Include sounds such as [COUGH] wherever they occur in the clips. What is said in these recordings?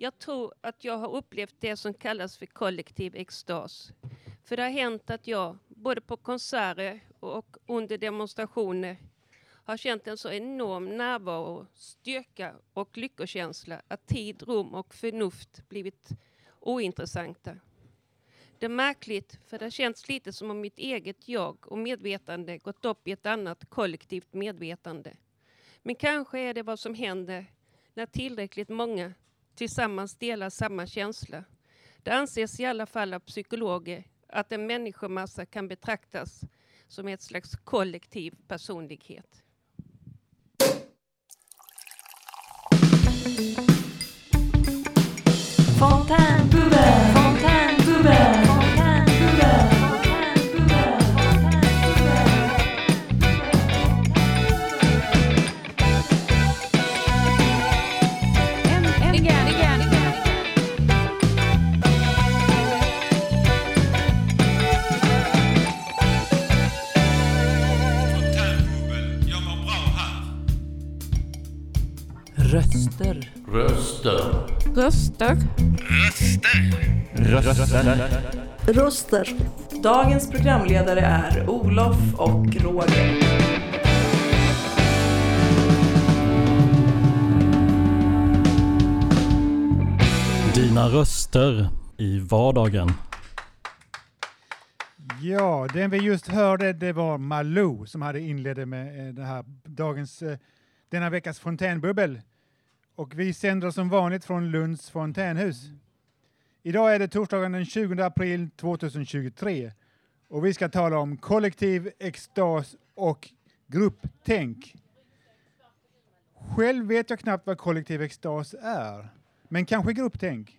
Jag tror att jag har upplevt det som kallas för kollektiv extas. För det har hänt att jag, både på konserter och under demonstrationer, har känt en så enorm närvaro, styrka och lyckokänsla att tid, rum och förnuft blivit ointressanta. Det är märkligt, för det har känts lite som om mitt eget jag och medvetande gått upp i ett annat kollektivt medvetande. Men kanske är det vad som händer när tillräckligt många tillsammans delar samma känsla. Det anses i alla fall av psykologer att en människomassa kan betraktas som ett slags kollektiv personlighet. Fontainebleau Röster. Röster. Röster. Röster. Dagens programledare är Olof och Roger. Dina röster i vardagen. Ja, den vi just hörde det var Malou som hade inledde med eh, det här dagens, eh, denna veckas fontänbubbel. Och vi sänder som vanligt från Lunds fontänhus. Idag är det torsdagen den 20 april 2023 och vi ska tala om kollektiv extas och grupptänk. Själv vet jag knappt vad kollektiv extas är, men kanske grupptänk.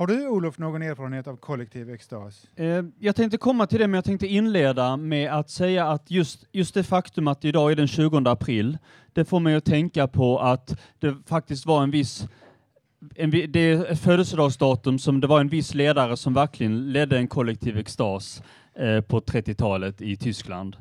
Har du Olof någon erfarenhet av kollektiv extas? Eh, Jag tänkte komma till det, men jag tänkte inleda med att säga att just, just det faktum att idag är den 20 april, det får mig att tänka på att det faktiskt var en viss en, det är ett födelsedagsdatum som det var en viss ledare som verkligen ledde en kollektiv extas eh, på 30-talet i Tyskland.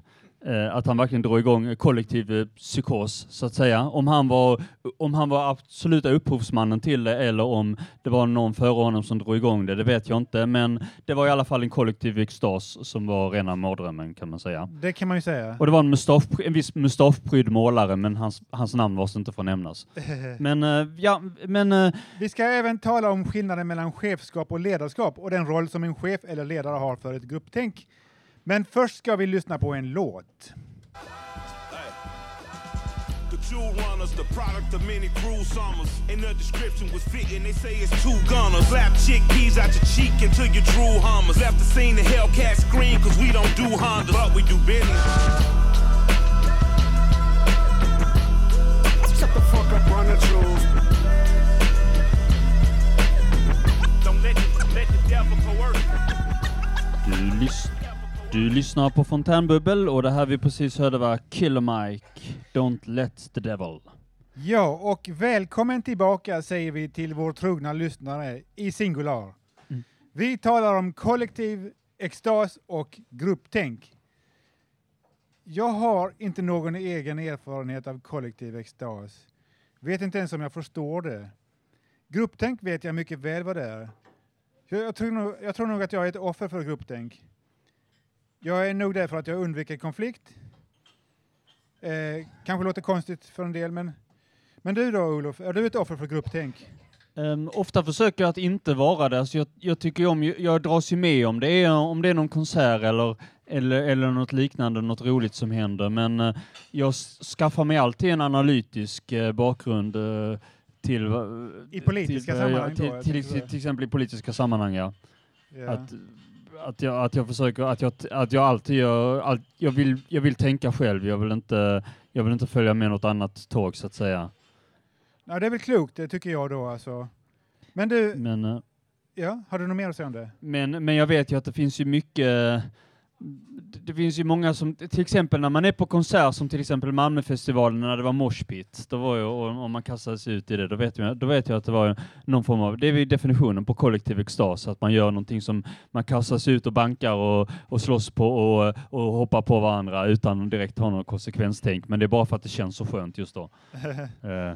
Eh, att han verkligen drog igång kollektiv eh, psykos, så att säga. Om han, var, om han var absoluta upphovsmannen till det eller om det var någon före honom som drog igång det, det vet jag inte. Men det var i alla fall en kollektiv extas som var rena mardrömmen kan man säga. Det kan man ju säga. Och det var en, mustasch, en viss mustaschprydd målare, men hans, hans namn var inte får nämnas. [LAUGHS] Men eh, ja, men Vi ska även tala om skillnaden mellan chefskap och ledarskap och den roll som en chef eller ledare har för ett grupptänk. Men först ska vi lyssna på en låt. The jewel runners, the product of many cruel summers. And the description was fitting, they say it's two gunners. Slap chickpeas out your cheek until you drool hummers. Left the scene, the Hellcat scream, cause we don't do Hondas, but we do business. Shut the fuck up, run the jewels. Don't let, the- let the devil coerce. du, du lyssnar på Fontänbubbel och det här vi precis hörde var Killer Mike, Don't Let the Devil. Ja, och välkommen tillbaka säger vi till vår trogna lyssnare i singular. Mm. Vi talar om kollektiv extas och grupptänk. Jag har inte någon egen erfarenhet av kollektiv extas. Vet inte ens om jag förstår det. Grupptänk vet jag mycket väl vad det är. Jag, jag, tror, nog, jag tror nog att jag är ett offer för grupptänk. Jag är nog där för att jag undviker konflikt. Eh, kanske låter konstigt för en del, men, men du då Olof, är du ett offer för grupptänk? Ehm, ofta försöker jag att inte vara det. Alltså jag, jag tycker om, jag dras ju med om det är, om det är någon konsert eller, eller, eller något liknande, något roligt som händer. Men eh, jag skaffar mig alltid en analytisk eh, bakgrund eh, till... I politiska till, sammanhang till, till, till, exempel i politiska sammanhang, ja. Ja. Att, att, jag, att jag försöker, att jag, att jag alltid gör, all, jag, vill, jag vill tänka själv, jag vill, inte, jag vill inte följa med något annat tåg så att säga. ja, det är väl klokt, det tycker jag då alltså. Men du, Men, eh, ja, har du något mer att säga om det? Men, men jag vet ju att det finns ju mycket det finns ju många som, till exempel när man är på konsert som till exempel Malmöfestivalen när det var moshpit, då var ju, om man kastades ut i det, då vet, jag, då vet jag att det var någon form av, det är definitionen på kollektiv extas, att man gör någonting som man kastas ut och bankar och, och slåss på och, och hoppar på varandra utan att direkt ha någon konsekvenstänk, men det är bara för att det känns så skönt just då. [LAUGHS] Eh,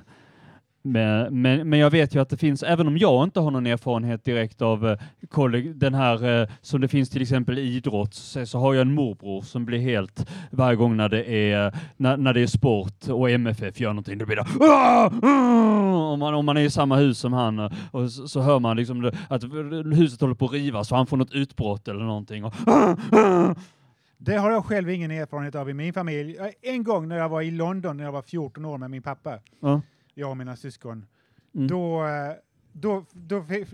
Men, men, men jag vet ju att det finns, även om jag inte har någon erfarenhet direkt av eh, den här eh, som det finns till exempel i idrott, så, så har jag en morbror som blir helt, varje gång när det är, när, när det är sport och MFF gör någonting, då blir det "Ah! Ah!" om man, om man är i samma hus som han eh, och så, så hör man liksom det- att huset håller på att rivas och han får något utbrott eller någonting. Och, "Ah! Ah!" Det har jag själv ingen erfarenhet av i min familj. Eh, En gång när jag var i London när jag var 14 år med min pappa, Ja. Jag och mina syskon, Mm. då, eh, då, då fick,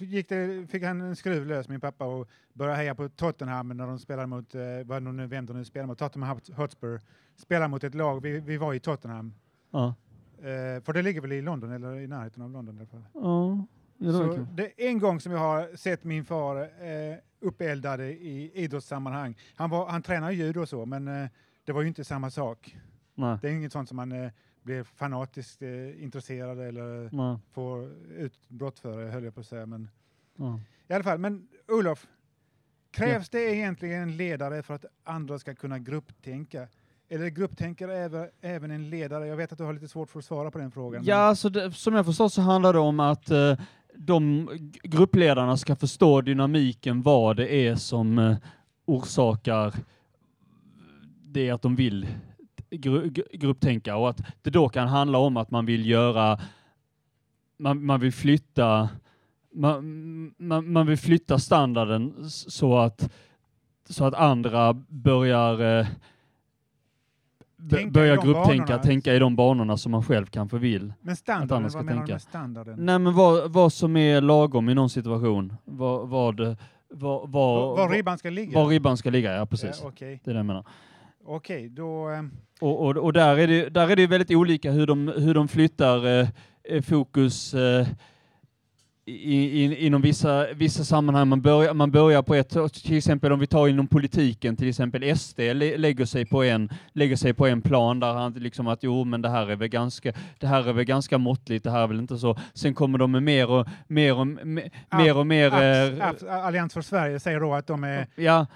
gick det, fick han en skruv lös, min pappa, och började heja på Tottenham när de spelade mot, eh, vad de nu, vem de nu spelade mot, Tottenham Hotspur, spelade mot ett lag, vi, vi var i Tottenham. Ja. Eh, för det ligger väl i London, eller i närheten av London i alla fall. Ja. Det Så det en gång som jag har sett min far eh, uppeldad i idrottssammanhang. Han, var, han tränar judo och så, men eh, det var ju inte samma sak. Nej. Det är inget sånt som man blir fanatiskt eh, intresserad eller Nej. får utbrott för, höll jag på att säga. Men, Ja. I alla fall, men Olof, krävs det egentligen en ledare för att andra ska kunna grupptänka? Eller grupptänker även, även en ledare? Jag vet att du har lite svårt för att svara på den frågan. Ja, alltså det, som jag förstår så handlar det om att eh, de gruppledarna ska förstå dynamiken, vad det är som eh, orsakar det att de vill gru, gru- grupptänka och att det då kan handla om att man vill göra, man, man vill flytta man, man, man vill flytta standarden så att, så att andra börjar eh, Tänka de grupptänka, banorna. tänka i de banorna som man själv kanske vill. Men Att standarden, andra ska vad menar du tänka. med standarden? Nej men vad, vad som är lagom i någon situation. Vad, vad, vad, Var, var ribban ska ligga? var ribban ska ligga, ja precis. Ja, Okej, Det är det jag menar. Okej, då... ehm, Och, och, och där, är det, där är det väldigt olika hur de, hur de flyttar eh, eh, fokus eh, i, in, inom vissa, vissa sammanhang. Man börjar, man börjar på ett, till exempel om vi tar inom politiken, till exempel SD lä- lägger sig på en, lägger sig på en plan där han liksom att jo, men det här är väl ganska, det här är väl ganska måttligt, det här är väl inte så. Sen kommer de med mer och mer och, me, mer, och mer eh, Allians för Sverige säger då att de är... Ja,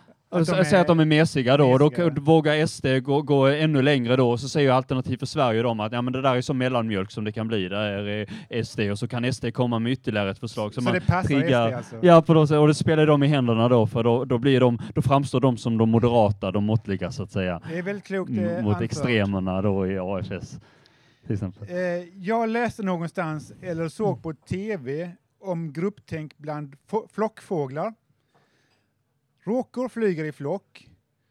Att så- de säger att de är mesiga då, mesiga. då vågar SD gå, gå ännu längre då, så säger Alternativ för Sverige de att ja, men det där är så mellanmjölk som det kan bli, där är SD, och så kan SD komma med ytterligare ett förslag. Så, man det passar triggar- SD alltså? Ja, på och det spelar dem i händerna då, för då, då, blir de, då framstår de som de moderata, de måttliga så att säga, Det är väldigt klokt eh, mot anfört. extremerna då i AFS. Till exempel. Eh, jag läste någonstans, eller såg på TV, om grupptänk bland flockfåglar. Råkor flyger i flock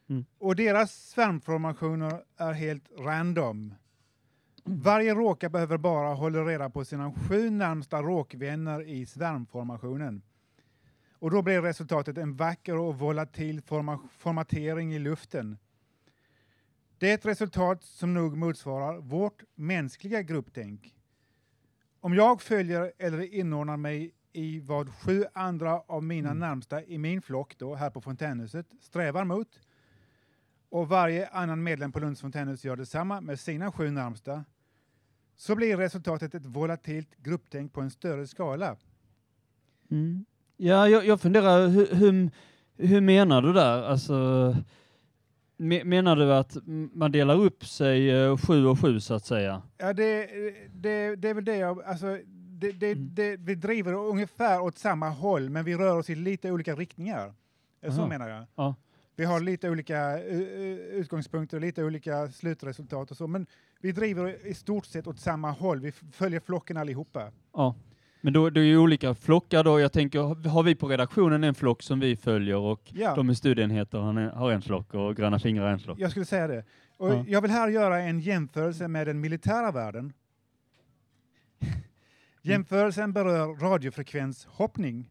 Mm. och deras svärmformationer är helt random. Varje råka behöver bara hålla reda på sina sju närmsta råkvänner i svärmformationen. Och då blir resultatet en vacker och volatil forma- formatering i luften. Det är ett resultat som nog motsvarar vårt mänskliga grupptänk. Om jag följer eller inordnar mig i vad sju andra av mina närmsta i min flock då, här på fontänhuset strävar mot och varje annan medlem på Lunds fontänhus gör detsamma med sina sju närmsta så blir resultatet ett volatilt grupptänk på en större skala. Mm. Ja, jag, jag funderar, hur, hur, hur menar du där? Alltså, me, menar du att man delar upp sig eh, sju och sju så att säga? Ja, det, det, det är väl det jag... Alltså, det, det, Mm. det, vi driver ungefär åt samma håll, men vi rör oss i lite olika riktningar. Så Aha. menar jag. Ja. Vi har lite olika uh, uh, utgångspunkter, lite olika slutresultat och så, men vi driver i stort sett åt samma håll. Vi följer flocken allihopa. Ja. Men då, det är ju olika flockar då. Jag tänker, har vi på redaktionen en flock som vi följer och Ja. de har en, har en flock och Gröna fingrar en flock? Jag skulle säga det. Och Ja. Jag vill här göra en jämförelse med den militära världen. Jämförelsen berör radiofrekvenshoppning.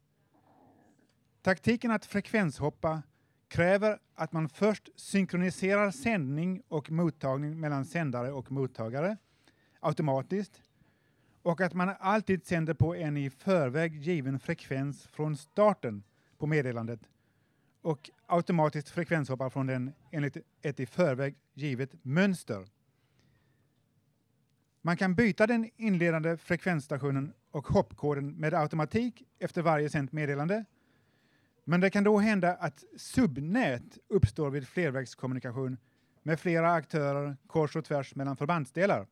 Taktiken att frekvenshoppa kräver att man först synkroniserar sändning och mottagning mellan sändare och mottagare automatiskt och att man alltid sänder på en i förväg given frekvens från starten på meddelandet och automatiskt frekvenshoppar från den enligt ett i förväg givet mönster. Man kan byta den inledande frekvensstationen och hoppkoden med automatik efter varje sänt meddelande. Men det kan då hända att subnät uppstår vid flervägskommunikation med flera aktörer kors och tvärs mellan förbandsdelar.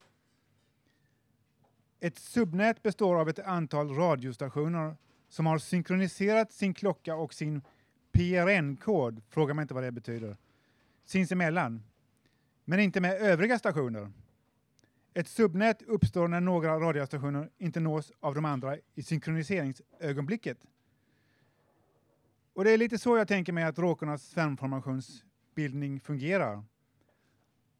Ett subnät består av ett antal radiostationer som har synkroniserat sin klocka och sin PRN-kod, fråga mig inte vad det betyder, sinsemellan, men inte med övriga stationer. Ett subnät uppstår när några radiostationer inte nås av de andra i synkroniseringsögonblicket. Och det är lite så jag tänker mig att råkornas svärmformationsbildning fungerar.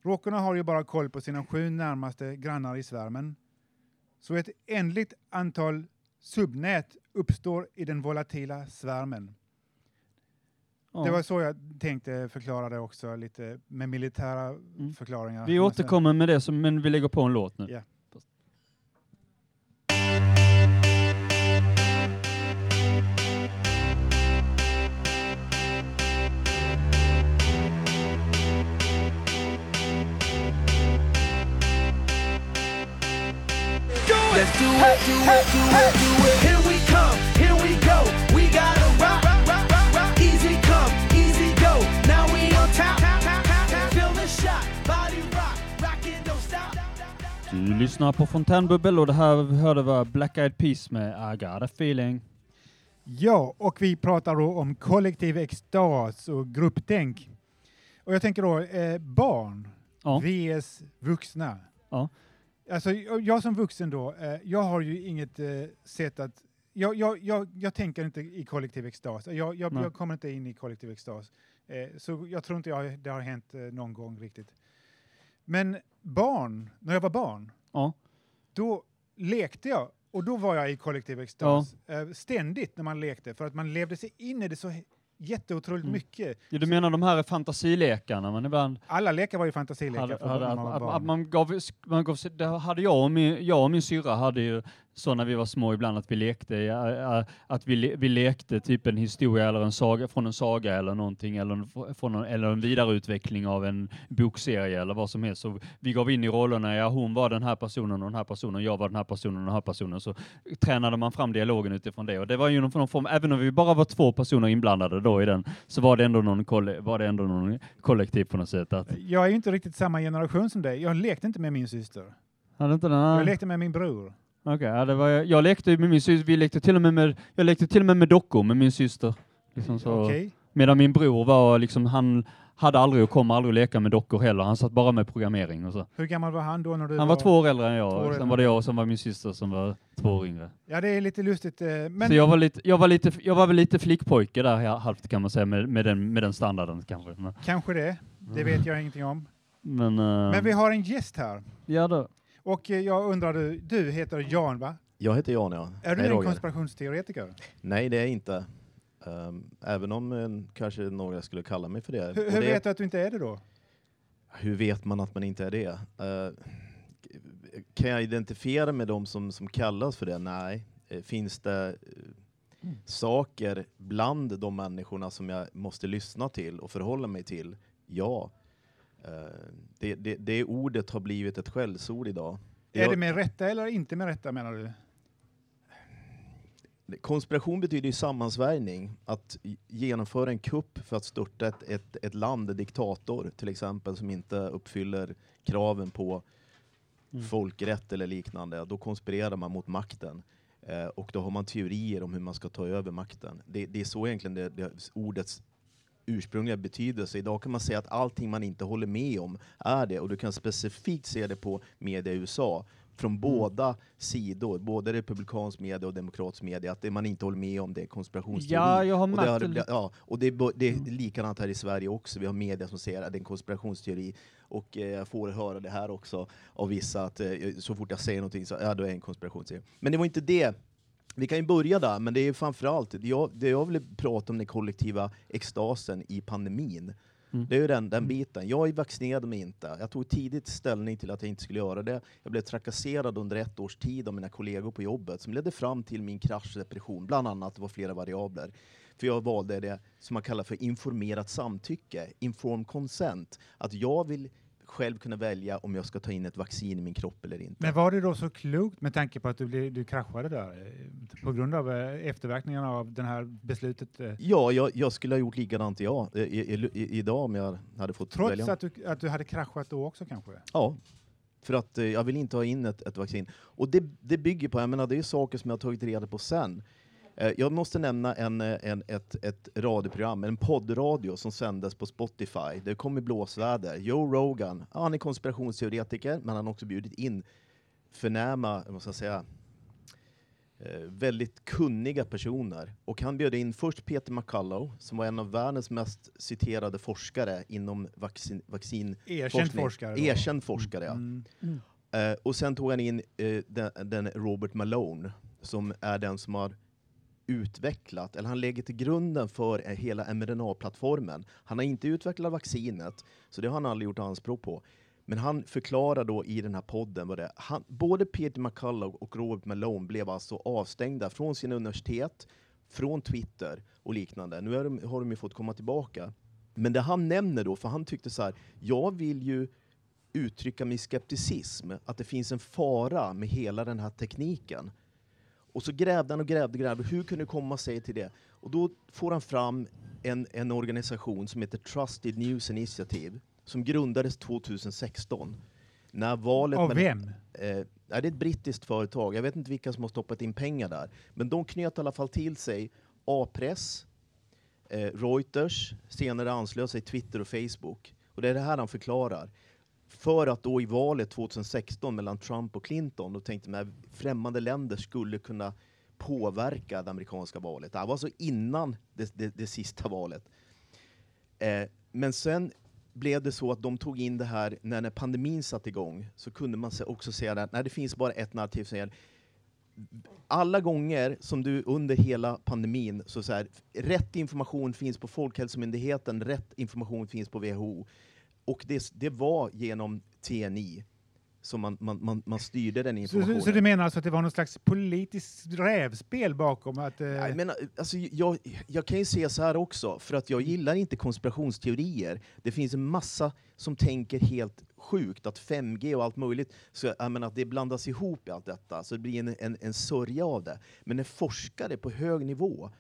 Råkorna har ju bara koll på sina sju närmaste grannar i svärmen. Så ett ändligt antal subnät uppstår i den volatila svärmen. Ja. Det var så jag tänkte förklara det också, lite med militära Mm. förklaringar. Vi återkommer med det, som, men vi lägger på en låt nu. Ja. Let's do it, do it, do it, do it. Lyssnar på Fontänbubbel och det här hörde var Black Eyed Peas med I got a feeling. Ja, och vi pratar då om kollektiv extas och grupptänk. Och jag tänker då eh, barn Ja. vs vuxna. Ja. Alltså, jag som vuxen då, eh, jag har ju inget eh, sätt att... Jag, jag, jag, jag tänker inte i kollektiv extas. Jag, jag kommer inte in i kollektiv extas. Eh, så jag tror inte jag, det har hänt eh, någon gång riktigt. Men barn, när jag var barn, Ja. då lekte jag och då var jag i kollektiv extas. Eh, ständigt när man lekte, för att man levde sig in i det så jätteotroligt Mm. mycket. Ja, du menar de här fantasilekarna, men ibland Alla lekar var ju fantasilekar hade, hade, man var att, att man gav, man gav det hade jag och min, jag och min syrra hade ju så när vi var små ibland att vi lekte, att vi, le- vi lekte typ en historia eller en saga, från en saga eller någonting, eller en, från en, eller en vidareutveckling av en bokserie eller vad som helst. Så vi gav in i rollerna, ja hon var den här personen och den här personen, jag var den här personen och den här personen. Så tränade man fram dialogen utifrån det. Och det var ju någon, någon form, även om vi bara var två personer inblandade då i den, så var det ändå någon, var det ändå någon kollektiv på något sätt. Att, Jag är ju inte riktigt samma generation som dig. Jag lekte inte med min syster. hade inte den här, Jag lekte med min bror. Okej, ja, det var, jag, jag lekte med min syster, vi lekte till och med med, jag lekte till och med med dockor med min syster. Liksom så, Okej. Medan min bror var liksom, han hade aldrig och kommer aldrig att leka med dockor heller, han satt bara med programmering och så. Hur gammal var han då när du Han var två år äldre än jag, äldre. sen var det jag och sen var min syster som var två år yngre. Ja, det är lite lustigt. eh, Men Så jag var, lite, jag, var lite, jag var väl lite flickpojke där halvt kan man säga med, med, den, med den standarden kanske. Kanske det. Det vet jag ingenting om. men, eh, Men vi har en gäst här. ja då. Och eh, jag undrar, du, du heter Jan va? Jag heter Jan, ja. Är du Hej, en Roger. konspirationsteoretiker? Nej, det är jag inte. Ehm, även om eh, kanske några skulle kalla mig för det. Hur, hur det vet du att du inte är det då? hur vet man att man inte är det? Eh, kan jag identifiera med de som, som kallas för det? Nej. Finns det eh, saker bland de människorna som jag måste lyssna till och förhålla mig till? Ja. Eh, det, det, det ordet har blivit ett skällsord idag. Är Jag- det med rätta eller inte med rätta menar du? Konspiration betyder ju sammansvärjning. Att genomföra en kupp för att störta ett, ett, ett land, en diktator till exempel, som inte uppfyller kraven på Mm. folkrätt eller liknande. Då konspirerar man mot makten. Eh, och då har man teorier om hur man ska ta över makten. Det, det är så egentligen det, det ordets ursprungliga betydelse. Idag kan man säga att allting man inte håller med om är det. Och du kan specifikt se det på media i USA. Från båda sidor, både republikansk media och demokratisk media, att det man inte håller med om det är konspirationsteori. Ja, jag har och det, har, ja, och det, är det är likadant här i Sverige också. Vi har media som säger att det är en konspirationsteori. Och eh, jag får höra det här också av vissa, att eh, så fort jag säger någonting så ja, då är det en konspirationsteori. Men det var inte det. Vi kan ju börja där, men det är framförallt, jag, det jag vill prata om den kollektiva extasen i pandemin. Mm. Det är ju den, den biten. Jag vaccinerade mig inte. Jag tog tidigt ställning till att jag inte skulle göra det. Jag blev trakasserad under ett års tid av mina kollegor på jobbet som ledde fram till min kraschdepression. Bland annat, det var flera variabler. För jag valde det som man kallar för informerat samtycke, informed consent. Att jag vill själv kunna välja om jag ska ta in ett vaccin i min kropp eller inte. Men var det då så klokt med tanke på att du, blev, du kraschade där eh, på grund av eh, efterverkningarna av det här beslutet? eh, Ja, jag, jag skulle ha gjort likadant ja, i, i, i, idag om jag hade fått Trots välja. att du, att du hade kraschat då också kanske? Ja, För att jag vill inte ha in ett, ett vaccin. Och det, det bygger på, jag menar det är saker som jag har tagit reda på sen. Eh, jag måste nämna en, eh, en, ett, ett radioprogram, en poddradio som sändes på Spotify. Det kom i blåsväder. Joe Rogan, ja, han är konspirationsteoretiker, men han har också bjudit in förnäma, vad ska jag säga, eh, väldigt kunniga personer. Och han bjöd in först Peter McCullough, som var en av världens mest citerade forskare inom vaccin, vaccin Erkänd forskare. då. Erkänd forskare, ja. Mm. Eh, och sen tog han in eh, den, den Robert Malone, som är den som har utvecklat, eller han lägger till grunden för eh, hela mRNA-plattformen. Han har inte utvecklat vaccinet, så det har han aldrig gjort anspråk på. Men han förklarar då i den här podden vad det är. Han, både Peter McCullough och Robert Malone blev alltså avstängda från sina universitet, från Twitter och liknande. Nu är de, har de ju fått komma tillbaka. Men det han nämner då, för han tyckte så här, jag vill ju uttrycka min skepticism, att det finns en fara med hela den här tekniken. Och så grävde han och grävde och grävde. Hur kunde det komma sig till det? Och då får han fram en, en organisation som heter Trusted News Initiative, som grundades 2016. När valet Av vem? Eh, det är ett brittiskt företag. Jag vet inte vilka som har stoppat in pengar där. Men de knöt i alla fall till sig A-press, eh, Reuters, senare anslöt sig Twitter och Facebook. Och det är det här han förklarar. För att då i valet 2016 mellan Trump och Clinton, då tänkte man att främmande länder skulle kunna påverka det amerikanska valet. Det här var alltså innan det, det, det sista valet. Eh, men sen blev det så att de tog in det här, när, när pandemin satte igång, så kunde man också säga att nej, det finns bara ett narrativ som gäller. Alla gånger som du under hela pandemin, så, så här, rätt information finns på Folkhälsomyndigheten, rätt information finns på WHO. Och det, det var genom TNI som man, man, man, man styrde den informationen. så, så du menar alltså att det var någon slags politiskt rävspel bakom? Att, eh, Jag, menar, alltså, jag, jag kan ju se så här också, för att jag gillar inte konspirationsteorier. Det finns en massa som tänker helt sjukt, att 5G och allt möjligt, så jag menar, att det blandas ihop i allt detta, så det blir en, en, en sörja av det. Men när forskare på hög nivå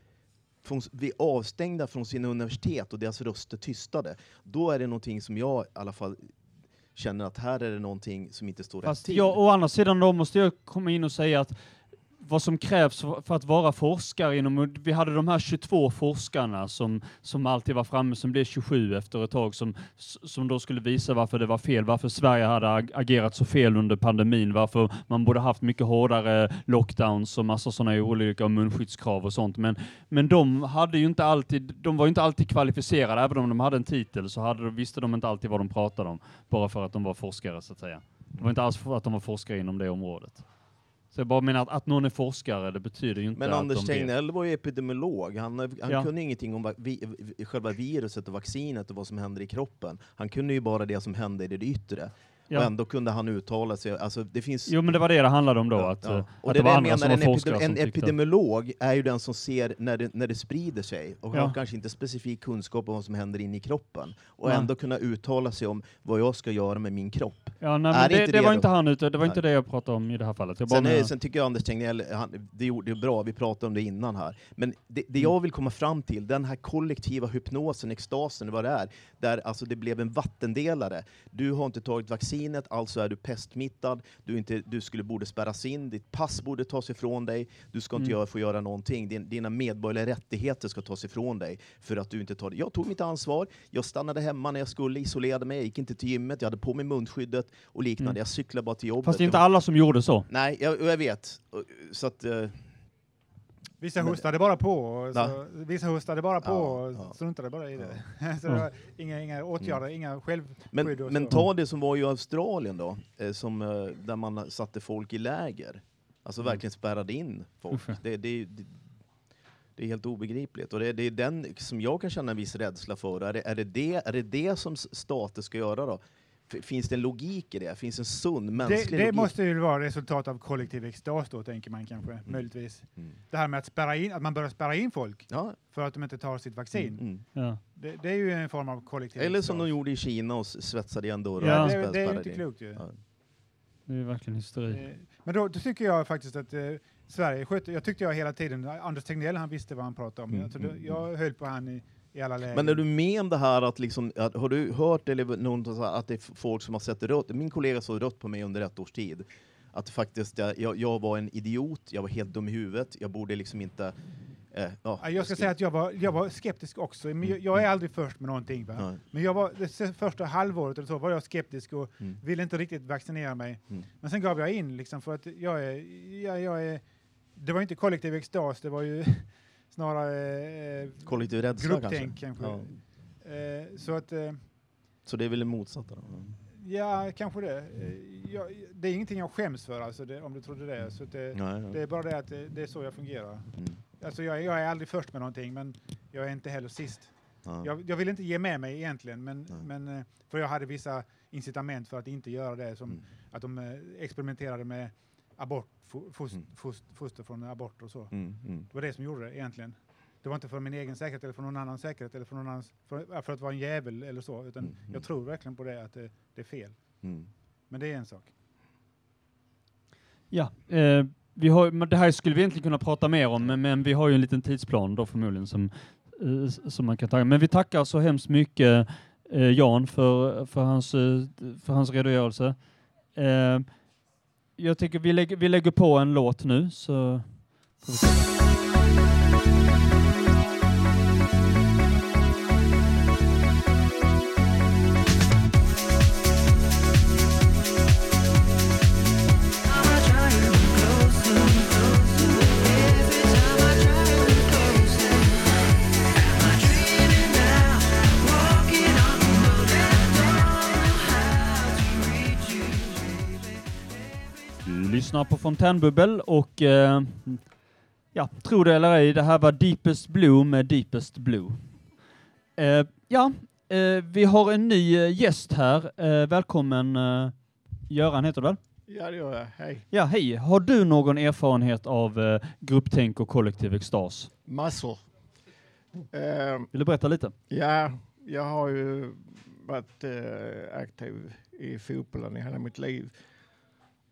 från, blir avstängda från sina universitet och deras röster tystade, då är det någonting som jag i alla fall känner att här är det någonting som inte står rätt Fast till. jag, å andra sidan då måste jag komma in och säga att vad som krävs för att vara forskare inom, vi hade de här 22 forskarna som, som alltid var framme, som blev 27 efter ett tag, som, som då skulle visa varför det var fel, varför Sverige hade agerat så fel under pandemin, varför man borde haft mycket hårdare lockdowns och massa sådana olika munskyddskrav och sånt. Men, men de hade ju inte alltid, de var ju inte alltid kvalificerade, även om de hade en titel så hade, visste de inte alltid vad de pratade om, bara för att de var forskare så att säga. Det var inte alls för att de var forskare inom det området. Så jag bara menar att, att någon är forskare, det betyder ju inte Men att Anders. Tegnell var ju epidemiolog. Han, han Ja. kunde ingenting om vi- själva viruset och vaccinet och vad som händer i kroppen. Han kunde ju bara det som hände i det yttre. Ja. Och ändå kunde han uttala sig. Alltså, det finns... Jo, men det var det det handlade om då, Ja, att, ja. eh, Och att det det var andra menar som var en, forskare epidem- som en epidemiolog är ju den som ser när det, när det sprider sig och har kanske inte specifik kunskap om vad som händer inne i kroppen. Och ändå kunna uttala sig om vad jag ska göra med min kropp. Ja, nej, Är men det det, inte det, var då? inte han, utan det var inte Nej. det jag pratade om i det här fallet. Sen, är, sen tycker jag Anders Tegnell, han, det gjorde bra, vi pratade om det innan här. Men det, det Mm. jag vill komma fram till, den här kollektiva hypnosen, extasen, vad det är, där alltså det blev en vattendelare. Du har inte tagit vaccinet, alltså är du pestsmittad, du, inte, du skulle borde spärras in, ditt pass borde tas ifrån dig, du ska inte Mm. få göra någonting, Din, dina medborgerliga rättigheter ska tas ifrån dig för att du inte tar det. Jag tog mitt ansvar, jag stannade hemma när jag skulle, isolerade mig, jag gick inte till gymmet, jag hade på mig munskyddet och liknande, Mm. jag cyklade bara till jobbet. Fast det är inte alla som gjorde så. Nej, jag, jag vet. Så att, eh, Vissa hostade bara på. Så, vissa hostade bara på Ja, och struntade bara i det. [LAUGHS] så Ja. det var inga, inga åtgärder, inga självskydd. men, men så. ta det som var i Australien då, eh, som, eh, där man satte folk i läger. Alltså Mm. verkligen spärrade in folk. Det, det, det, det är helt obegripligt. Och det, det är den som jag kan känna en viss rädsla för. Är det är det, det, är det, det som stater ska göra då? Finns det en logik i det? Finns det en sund mänsklig det, det logik? måste ju vara resultat av kollektiv extas då, tänker man kanske, möjligtvis. Mm. Det här med att, spärra in, att man börjar spärra in folk Ja. för att de inte tar sitt vaccin. Mm. Ja. Det, det är ju en form av kollektiv Eller extas. som de gjorde i Kina och svetsade igen dörrar. Ja. och det, det är ju inte in. klokt ju. Ja. Det är verkligen hysteri. Eh, Men då, då tycker jag faktiskt att eh, Sverige skötte, jag tyckte jag hela tiden, Anders Tegnell han visste vad han pratade om. Mm, Alltså, då, mm, jag höll på han i i alla lägen. Men är du med om det här att, liksom, att har du hört eller någon så att det är folk som har sett rött? Min kollega såg rött på mig under ett års tid. Att faktiskt, jag, jag var en idiot, jag var helt dum i huvudet, jag borde liksom inte... Eh, ja, Ja, Jag ska säga att jag var, jag var skeptisk också. Men jag, jag är aldrig först med någonting. Men jag var, det första halvåret eller så var jag skeptisk och Mm. ville inte riktigt vaccinera mig. Mm. Men sen gav jag in liksom för att jag är, jag, jag är det var inte kollektiv extas, det var ju snarare eh, Kollektiv rädsla grupptänk kanske. Ja. Eh, så att, eh, Så det är väl det motsatta? Då? ja, kanske det. Eh, jag, det är ingenting jag skäms för, alltså, det, om du trodde det. Så att det, Nej, nej. det är bara det att det, det är så jag fungerar. Mm. Alltså, jag, jag är aldrig först med någonting, men jag är inte heller sist. Ja. Jag, jag vill inte ge med mig egentligen, men, Nej. men, eh, för jag hade vissa incitament för att inte göra det, som Mm. att de eh, experimenterade med abort, Mm. fos, foster från abort och så. Mm, mm. Det var det som gjorde det egentligen. Det var inte för min egen säkerhet eller för någon annans säkerhet eller för, någon annans, för, för att vara en jävel eller så, utan Mm, mm. jag tror verkligen på det, att det, det är fel. Mm. Men det är en sak. Ja, eh, vi har, det här skulle vi egentligen kunna prata mer om, men, men vi har ju en liten tidsplan då förmodligen som, eh, som man kan ta. Men vi tackar så hemskt mycket eh, Jan för, för, hans, eh, för hans redogörelse. Jag tycker vi lägger, vi lägger på en låt nu så lyssnar på Fontänbubbel och eh, ja, tro det eller ej, det här var Deepest Blue med Deepest Blue. Eh, ja, eh, vi har en ny eh, gäst här. Eh, välkommen eh, Göran heter du väl? Ja, det gör jag. Hej. Ja, hej. Har du någon erfarenhet av grupptänk och kollektiv extas? Massor. Vill du berätta lite? ja, jag har ju varit aktiv i fotbollen i hela mitt liv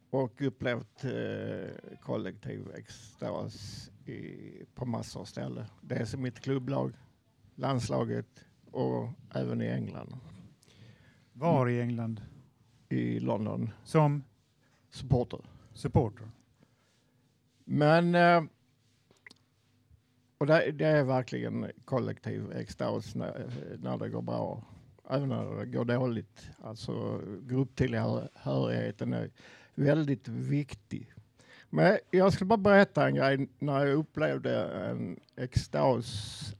och upplevt eh, kollektiv extas i, på massor av ställen. Dels i mitt klubblag, landslaget och även i England, Var i England? i London, Som supporter. supporter? Men eh, och det, det är verkligen kollektiv extas när, när det går bra. Även när det går dåligt. Alltså grupptillhörigheten är väldigt viktig. Men jag skulle bara berätta en grej när jag upplevde en extas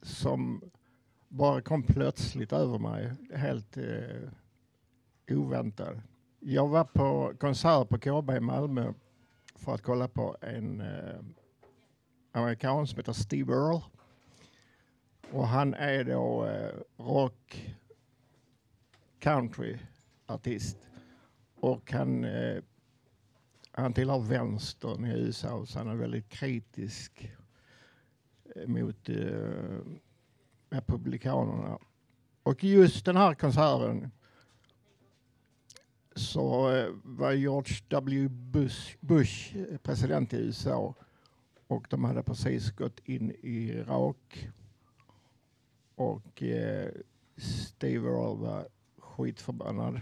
som bara kom plötsligt över mig. Helt eh, oväntad. Jag var på konsert på KB i Malmö för att kolla på en eh, amerikan som heter Steve Earle. Och han är då eh, rock country artist. Och han, eh, han tillhör vänstern i USA så han är väldigt kritisk eh, mot eh, republikanerna. Och just den här konserten så eh, var George W. Bush, Bush president i USA och de hade precis gått in i Irak. Och eh, Steve Earle var skitförbannad.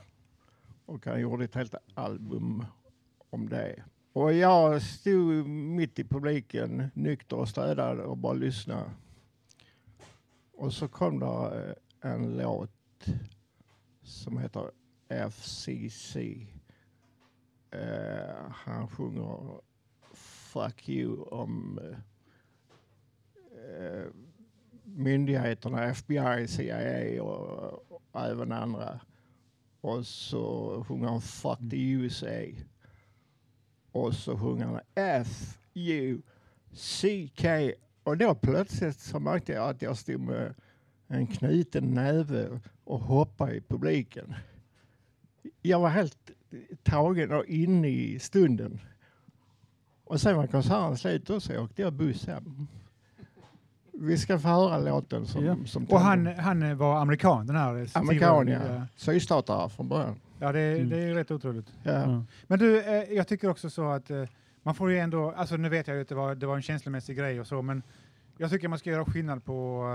Och han gjorde ett helt album om det. Och jag stod mitt i publiken, nykter och städad och bara lyssnade. Och så kom det eh, en låt som heter FCC. Uh, eh, han sjunger Fuck you om uh, myndigheterna, FBI, CIA och, och även andra. Och så sjunger han Fuck the USA. Och så sjunger han F, U, C, K. Och då plötsligt så märkte jag att jag stod med en knuten näve och hoppade i publiken. Jag var helt tagen och inne i stunden. Och sen var konserten slut och så åkte jag buss hem. Vi ska få höra låten som, Ja. som Och han, han var amerikan, den här? Amerikan, ja. Sydstatare från början. Ja, det, Mm. det är rätt otroligt. Ja. Ja. Men du, eh, jag tycker också så att eh, man får ju ändå, alltså nu vet jag ju att det var, det var en känslomässig grej och så, men jag tycker man ska göra skillnad på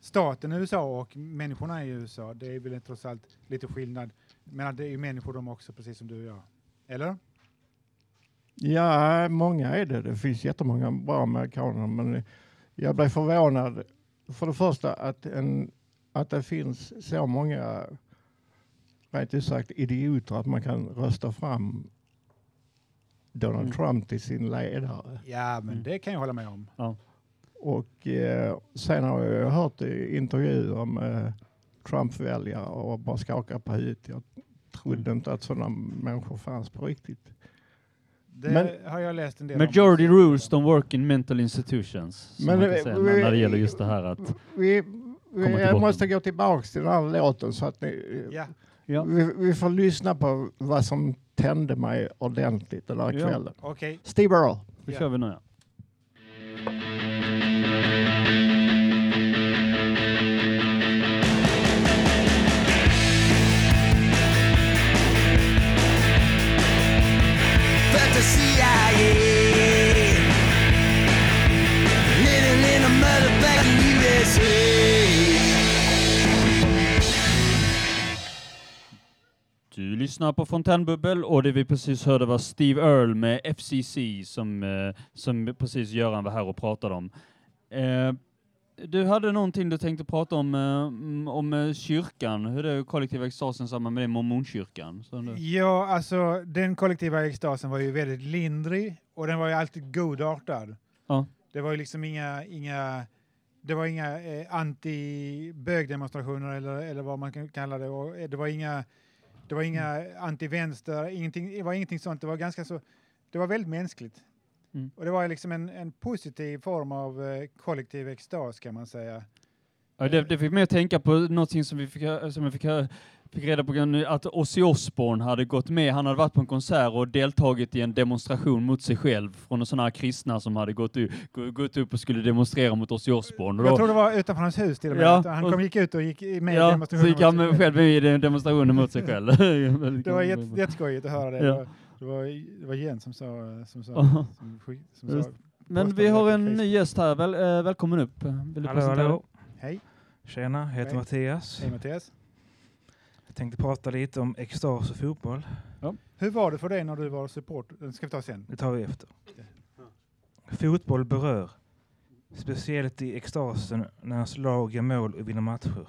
staten USA och människorna i USA. Det är väl trots allt lite skillnad. Men det är ju människor de också, precis som du och jag. Eller? Ja, många är det. Det finns jättemånga bra amerikaner, men jag blev förvånad för det första att, en, att det finns så många, rent ut sagt, idioter att man kan rösta fram Donald Mm. Trump till sin ledare. Ja, men Mm. det kan jag hålla med om. Ja. Och eh, sen har jag hört i intervjuer med Trump-väljare och bara skakar på huvudet. Jag trodde inte att sådana människor fanns på riktigt. Det Men- har jag läst en del om. Majority rules don't work in mental institutions. Men säga, vi- när det gäller just det här att... Vi, Komma vi till jag botten. måste gå tillbaka till den här låten så att ni, Ja. Ja. vi, vi får lyssna på vad som tände mig ordentligt den här Ja. kvällen. Okej. Steve Earle. Då Ja. kör vi nu ja. CIA lyssnar på Fontänbubbel och det vi precis hörde var Steve Earle med FCC som, eh, som precis Göran var här och pratade om. Eh, du hade någonting du tänkte prata om, eh, om eh, kyrkan, hur det är kollektiva extasen samman med det, mormonkyrkan. Ja, alltså den kollektiva extasen var ju väldigt lindrig och den var ju alltid godartad. Ja. Det var ju liksom inga, inga det var inga eh, anti-bögdemonstrationer eller, eller vad man kan kalla det. Och, eh, det var inga, det var inga anti-vänster, ingenting, det var ingenting sånt. Det var ganska så, det var väldigt mänskligt. Mm. Och det var liksom en, en positiv form av eh, kollektiv extas kan man säga. Ja, det, det fick mig att tänka på någonting som vi fick, som jag fick, hö- fick reda på, att Ozzy Osbourne hade gått med, han hade varit på en konsert och deltagit i en demonstration mot sig själv från sådana här kristna som hade gått, gått upp och skulle demonstrera mot Ozzy Osbourne. Jag tror det var utanför hans hus till och med. Ja, att han och- kom, gick ut och gick i- med i ja, så demonstrationen. gick han mot sig med, själv med i demonstrationen mot sig själv. [LAUGHS] Det var jätte, jätteskojigt att höra det. Ja. Det, var, det, var, Jens som sa... Som sa, som, som sa Men vi har en ny gäst här, Väl, eh, välkommen upp. Vill du Hallå, presentera hallå. Hej. Tjena, jag heter Hej. Mattias. Hej Mattias. Jag tänkte prata lite om extas och fotboll. Hur var det för dig när du var support? Den ska vi ta sen. Det tar vi efter. Fotboll berör. Speciellt i extasen när ens lag gör mål och vinner matcher.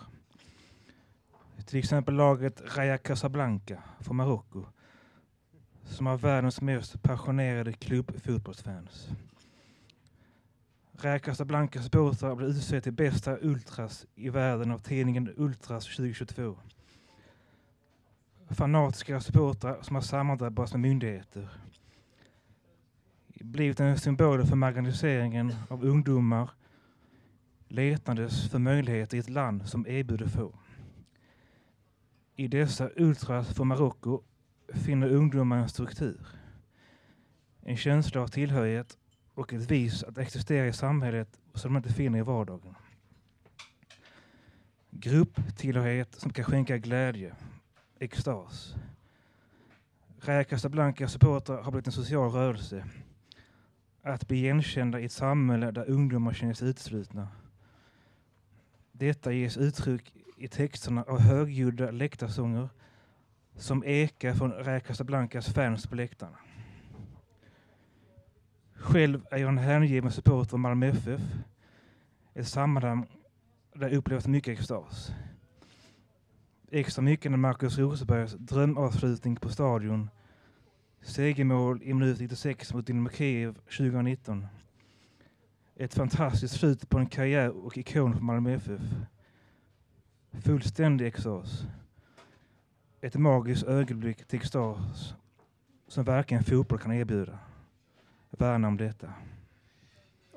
Till exempel laget Raja Casablanca från Marocko som har världens mest passionerade klubbfotbollsfans. Raja Casablancas supportrar blev utsedd till bästa ultras i världen av tidningen Ultras 2022. Fanatiska supportrar som har samarbetat med myndigheter blivit en symbol för marginaliseringen av ungdomar letandes för möjligheter i ett land som erbjuder få. I dessa ultras från Marocko finner ungdomar en struktur, en känsla av tillhörighet och ett vis att existera i samhället som de inte finner i vardagen. Grupptillhörighet som kan skänka glädje, extas. Raja Casablanca supportrar har blivit en social rörelse att bli igenkända i ett samhälle där ungdomar känner sig utslutna. Detta ges uttryck i texterna av högljudda läktarsånger som ekar från Raja Casablancas fans på läktarna. Själv är jag en hängiven supporter av Malmö FF. Ett sammanhang där jag upplevt mycket extas. Extra mycket när Marcus Rosenbergs drömavslutning på stadion Segermål i minut 96 mot Dynamo Kiev 2019. Ett fantastiskt slut på en karriär och ikon för Malmö FF. Fullständig extas. Ett magiskt ögonblick till extas som varken fotboll kan erbjuda. Värna om detta.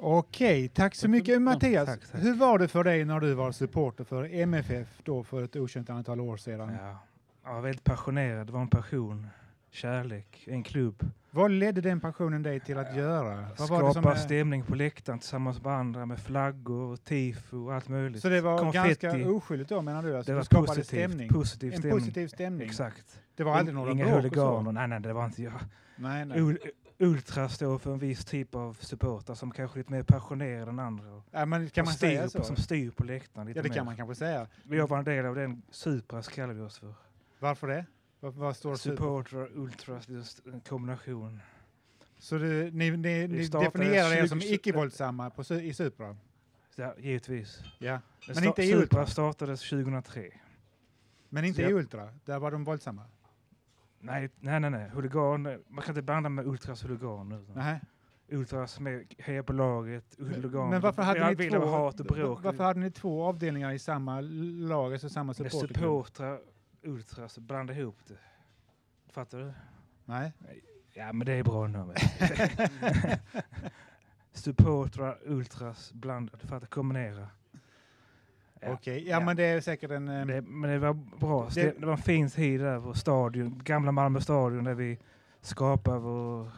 Okej, tack så mycket Mattias. tack, tack. Hur var det för dig när du var supporter för MFF då för ett okänt antal år sedan? Ja, jag var väldigt passionerad. Det var en passion, kärlek, en klubb. Vad ledde den passionen dig till att göra? Vad Skapa stämning på läktaren tillsammans med andra med flaggor, tifo och allt möjligt. så det var Konfetti. ganska oskyldigt då menar du? Alltså, Det du var positivt, stämning? positiv en stämning. positiv stämning? Exakt. Det var aldrig några Inga huliganer. Nej, nej, det var inte jag. Nej, nej. Ultra står för en viss typ av supportrar som kanske är lite mer passionerade än andra. Ja, men kan man styr säga så? Som styr på läktaren lite Ja, det mer. kan man kanske säga. Jag var en del av den Supras kallar vi oss för. Varför det? Vad, står? Supportrar, ultras, just en kombination. Så det, ni, ni, ni definierar er som 20 icke-våldsamma på, i Supra? Ja, givetvis. Ja. Men Men inte i Supra Ultra? startades 2003. Men inte i Ultra? Där var de våldsamma? Nej, nej, nej. nej. Huligan, man kan inte blanda med Ultras huliganer. Nej. Ultras med heja på laget, huligan. Men varför hade, ni två, hat och bråk. varför hade ni två avdelningar i samma lag, alltså samma Med supporterklubb? supportrar, ultras, blanda ihop det. Fattar du? Nej. Ja, men det är bra nu. [LAUGHS] [LAUGHS] supportrar, ultras, blanda, du fattar, kombinera. Ja. Okej, ja, men det är säkert en... eh, Det, men det var bra. Det- Det, var en fin tid där på stadion, gamla Malmö stadion där vi skapade vår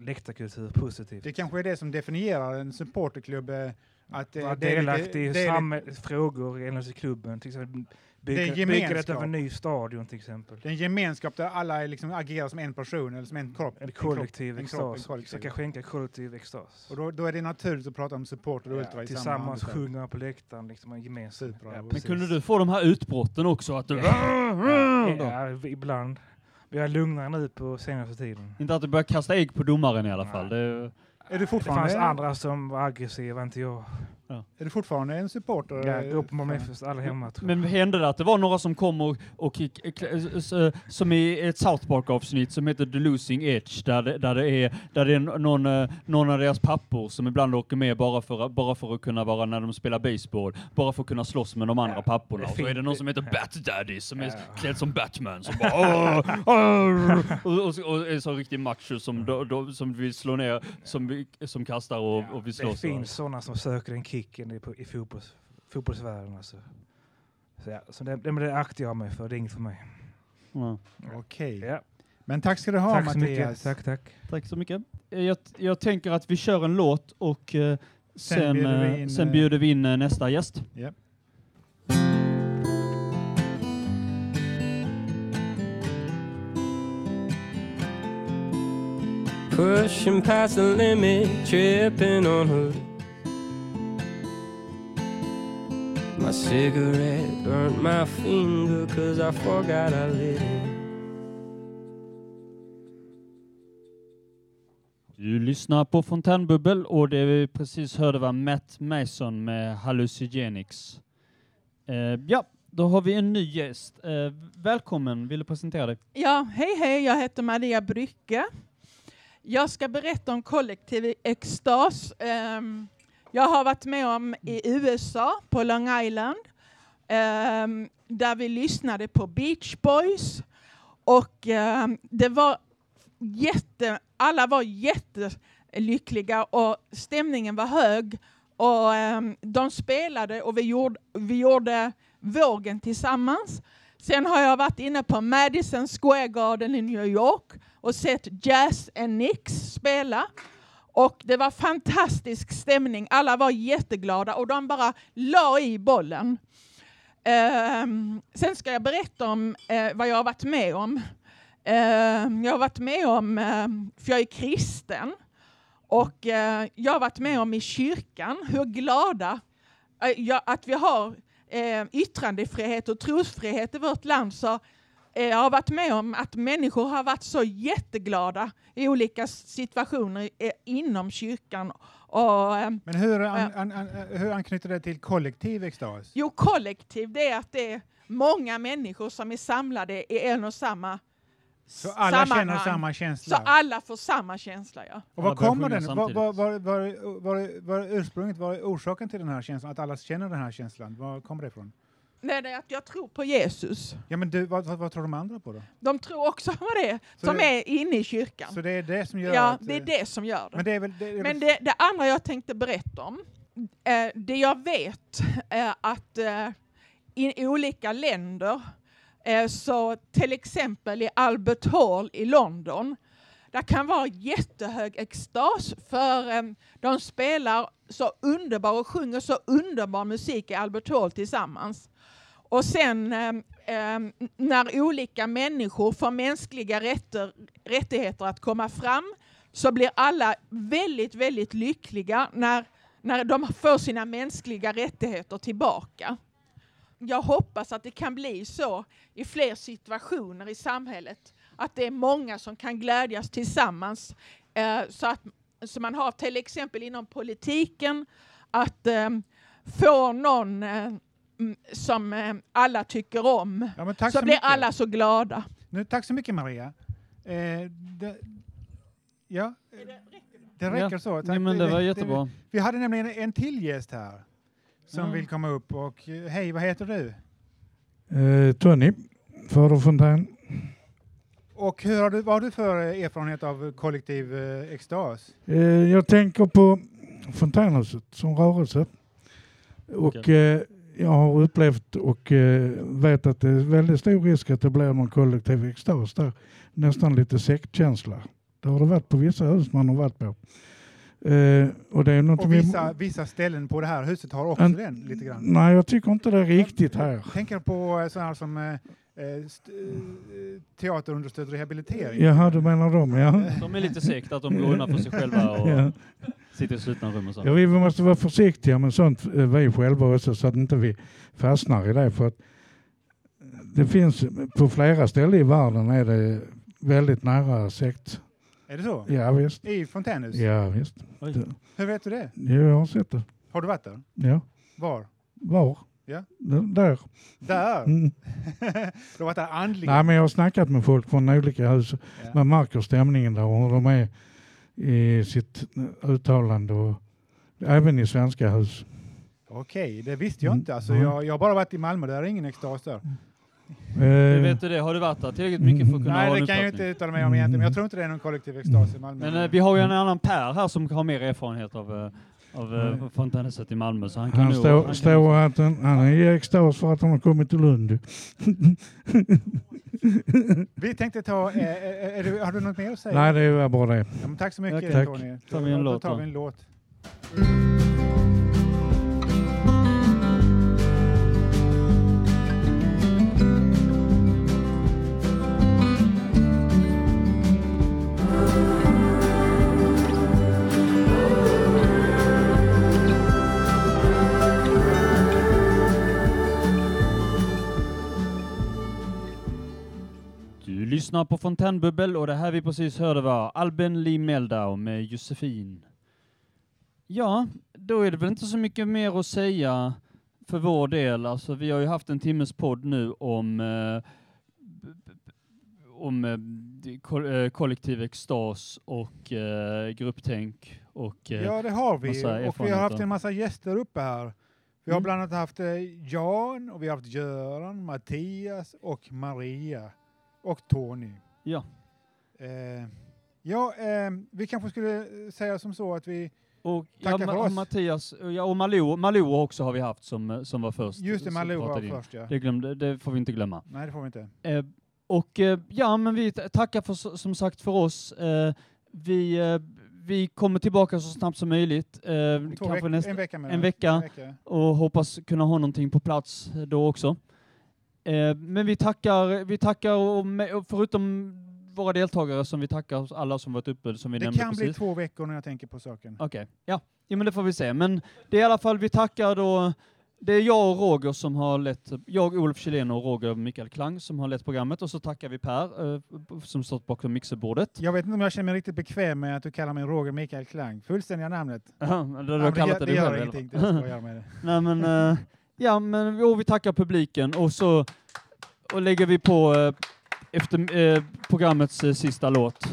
läktarkultur positivt. Det kanske är det som definierar en supporterklubb. eh, Att eh, Vara delaktig i samhällsfrågor i klubben. Till exempel Det är bygga, byggandet gemenskap. av en ny stadion till exempel. Det är en gemenskap där alla liksom agerar som en person eller som en kropp. En kollektiv en kropp, en extas. Som kan skänka kollektiv extas. Och då, då är det naturligt att prata om supporter och ultra Ja, i samma tillsammans man på läktaren. Liksom en gemensam. Supra, Ja, Men kunde du få de här utbrotten också? Att du... Ja, ja, ibland. Vi är lugnare nu på senaste tiden. Inte att du börjar kasta ägg på domaren i alla fall. Det, Är du Det fortfarande, fanns andra som var aggressiva, inte jag. Är du fortfarande en supporter? Jag eh, går på Malmö fan? FFs alla hemma tror jag. men hände det att det var några som kom och, och s- som i ett South Park-avsnitt som heter The Losing Edge, där det, där det är, där det är någon, eh, någon av deras pappor som ibland åker med bara för, att- bara för att kunna vara när de spelar baseball, bara för att kunna slåss med de andra Ja, papporna. det är Och så är det någon som heter Ja. Bat Daddy som är Ja. klädd som Batman som [LAUGHS] bara och, och, och är så riktig macho som, som vill slå ner, som, vi- som kastar och, och vill det slåss. finns sådana som söker den kicken i, i fotbolls, fotbollsvärlden. Alltså. Så, ja, så det, det, men det aktar jag mig för, det är inget för mig. Ja. Okej. Ja. Men tack ska du ha Tack Mattias. mycket. Tack, tack. Tack så mycket. Eh, Jag, jag tänker att vi kör en låt och eh, sen, bjuder vi eh, in, sen bjuder vi in eh, nästa gäst. Ja. Pushing past the limit, tripping on her. My cigarette burnt my finger cause I forgot I lit it. Du lyssnar på Fontänbubbel och det vi precis hörde var Matt Mason med Hallucigenics. Eh, ja, då har vi en ny gäst. Eh, välkommen, vill du presentera dig? Ja, hej hej, jag heter Maria Brycke. Jag ska berätta om kollektiv extas. Ehm, jag har varit med om i USA, på Long Island, um, där vi lyssnade på Beach Boys. Och um, det var jätte, alla var jättelyckliga och stämningen var hög. Och um, de spelade och vi gjorde, vi gjorde vågen tillsammans. Sen har jag varit inne på Madison Square Garden i New York och sett Jazz and Nix spela. Och det var fantastisk stämning. Alla var jätteglada och de bara la i bollen. Ehm, sen ska jag berätta om eh, vad jag har varit med om. Ehm, jag har varit med om, ehm, för jag är kristen, och eh, jag har varit med om i kyrkan hur glada eh, att vi har eh, yttrandefrihet och trosfrihet i vårt land. Så jag har varit med om att människor har varit så jätteglada i olika situationer eh, inom kyrkan. Och, eh, Men hur, an, an, an, hur anknyter det till kollektiv extas? Jo, kollektiv, det är att det är många människor som är samlade i en och samma Så alla känner samma känsla? Så alla får samma känsla, ja. Och var kommer den? Var, var, var, var, var, ursprunget, var är orsaken till den här känslan? Att alla känner den här känslan? Var kommer det ifrån? Nej, det är att jag tror på Jesus. Ja, men du, vad, vad, vad tror de andra på då? De tror också på det, Så som det- är inne i kyrkan. Så det är det som gör ja, att... det är eh, det som gör det. Men det väl... Det Men det, andra jag tänkte berätta om, eh, det jag vet [LAUGHS] är att eh, i olika länder, eh, så till exempel i Albert Hall i London, det kan vara jättehög extas för eh, de spelar så underbar och sjunger så underbar musik i Albert Hall tillsammans. Och sen eh, när olika människor får mänskliga rätter, rättigheter att komma fram så blir alla väldigt, väldigt lyckliga när, när de får sina mänskliga rättigheter tillbaka. Jag hoppas att det kan bli så i fler situationer i samhället. Att det är många som kan glädjas tillsammans. Eh, så att så man har till exempel inom politiken att eh, få någon eh, som eh, alla tycker om. Ja, men tack så, så blir mycket. alla så glada. Nu, tack så mycket Maria. Eh, det, ja, det räcker Ja. så. Nej, men det var jättebra. vi hade nämligen en till gäst här som Ja. vill komma upp. Och, eh, hej, vad heter du? Eh, Tony, Faderfontän. Och hur har du, vad har du för eh, erfarenhet av kollektiv eh, extas? Eh, jag tänker på fontänhuset som rörelse. Och eh, jag har upplevt och eh, vet att det är väldigt stor risk att det blir någon kollektiv extas där. Nästan lite sektkänsla. Det har det varit på vissa hus man har varit på. Eh, och det är något Och vi- vissa, vissa ställen på det här huset har också En- den lite grann. Nej, jag tycker inte det är riktigt här. Tänker på eh, sådana här som eh, st- teaterunderstödd rehabilitering. Jaha, du menar dem, ja. De är lite segt att de går undan för sig själva och Ja. Sitter i slutna rum och så. Ja, vi måste vara försiktiga med sånt eh, vi själva också så att inte vi fastnar i det. För att det finns på flera ställen i världen är det väldigt nära sekt. Är det så? Ja visst. I fontänhus? Ja visst. Oj. Hur vet du det? Ja, jag har sett det. Har du varit där? Ja. Var? Var? Ja. Där. Där? Mm. [LAUGHS] du har varit där andligen? Nej men jag har snackat med folk från olika hus. Ja. Man märker stämningen där och hur de är i sitt uttalande och även i svenska hus. Okej, det visste jag Mm. inte. Alltså, Ja. jag, jag har bara varit i Malmö, där är ingen extas där. Hur vet du det? Har du varit där tillräckligt mycket för att kunna ha Nej, en det kan jag inte uttala mig om egentligen, men jag tror inte det är någon kollektiv extas i Malmö. Men eh, vi har ju en annan Per här som har mer erfarenhet av, eh, av uh, fontänhuset i Malmö. Så han kan Han står, står att han, han är i extas för att han har kommit till Lund. Vi tänkte ta, eh, eh, är du, har du något mer att säga? Nej, det var bara det. Ja, men tack så mycket Tack. Tony. Tar vi en Då låt tar då? vi en låt. Lyssnar på Fontänbubbel och det här vi precis hörde var Albin Lee Meldau med Josefin. Ja, då är det väl inte så mycket mer att säga för vår del. Alltså, vi har ju haft en timmes podd nu om eh, om eh, eh, kollektiv extas och eh, grupptänk och eh, Ja, det har vi. Och vi har haft en massa gäster uppe här. Vi har Mm. bland annat haft eh, Jan, och vi har haft Göran, Mattias och Maria. Och Tony. Ja. Eh, ja, eh, vi kanske skulle säga som så att vi Och ja, tackar Ma- för oss. Mattias, ja, och Malou, Malou också har vi haft som, eh, som var först. Just det, Malou var in. först, ja. Det, glömde, det får vi inte glömma. Nej, det får vi inte. Eh, och eh, ja, men vi tackar för, som sagt för oss. Eh, vi, vi kommer tillbaka så snabbt som möjligt. Kanske nästa, en vecka en vecka, En vecka. och hoppas kunna ha någonting på plats då också. Eh, men vi tackar, vi tackar och med, och förutom våra deltagare som vi tackar alla som varit uppe som vi Det nämnde kan precis. bli två veckor när jag tänker på saken. Okej, ja. ja men det får vi se. Men det är i alla fall, vi tackar då, det är jag och Roger som har lett, jag Olof Kjellén och Roger Mikael Klang som har lett programmet och så tackar vi Per eh, som stått bakom mixerbordet. Jag vet inte om jag känner mig riktigt bekväm med att du kallar mig Roger Mikael Klang. Fullständiga namnet. Ja, men du Ja, det, det det gör själv ingenting. Det skojar med det. Nej men, eh, ja men och vi tackar publiken och så och lägger vi på eh, efter eh, programmets eh, sista låt.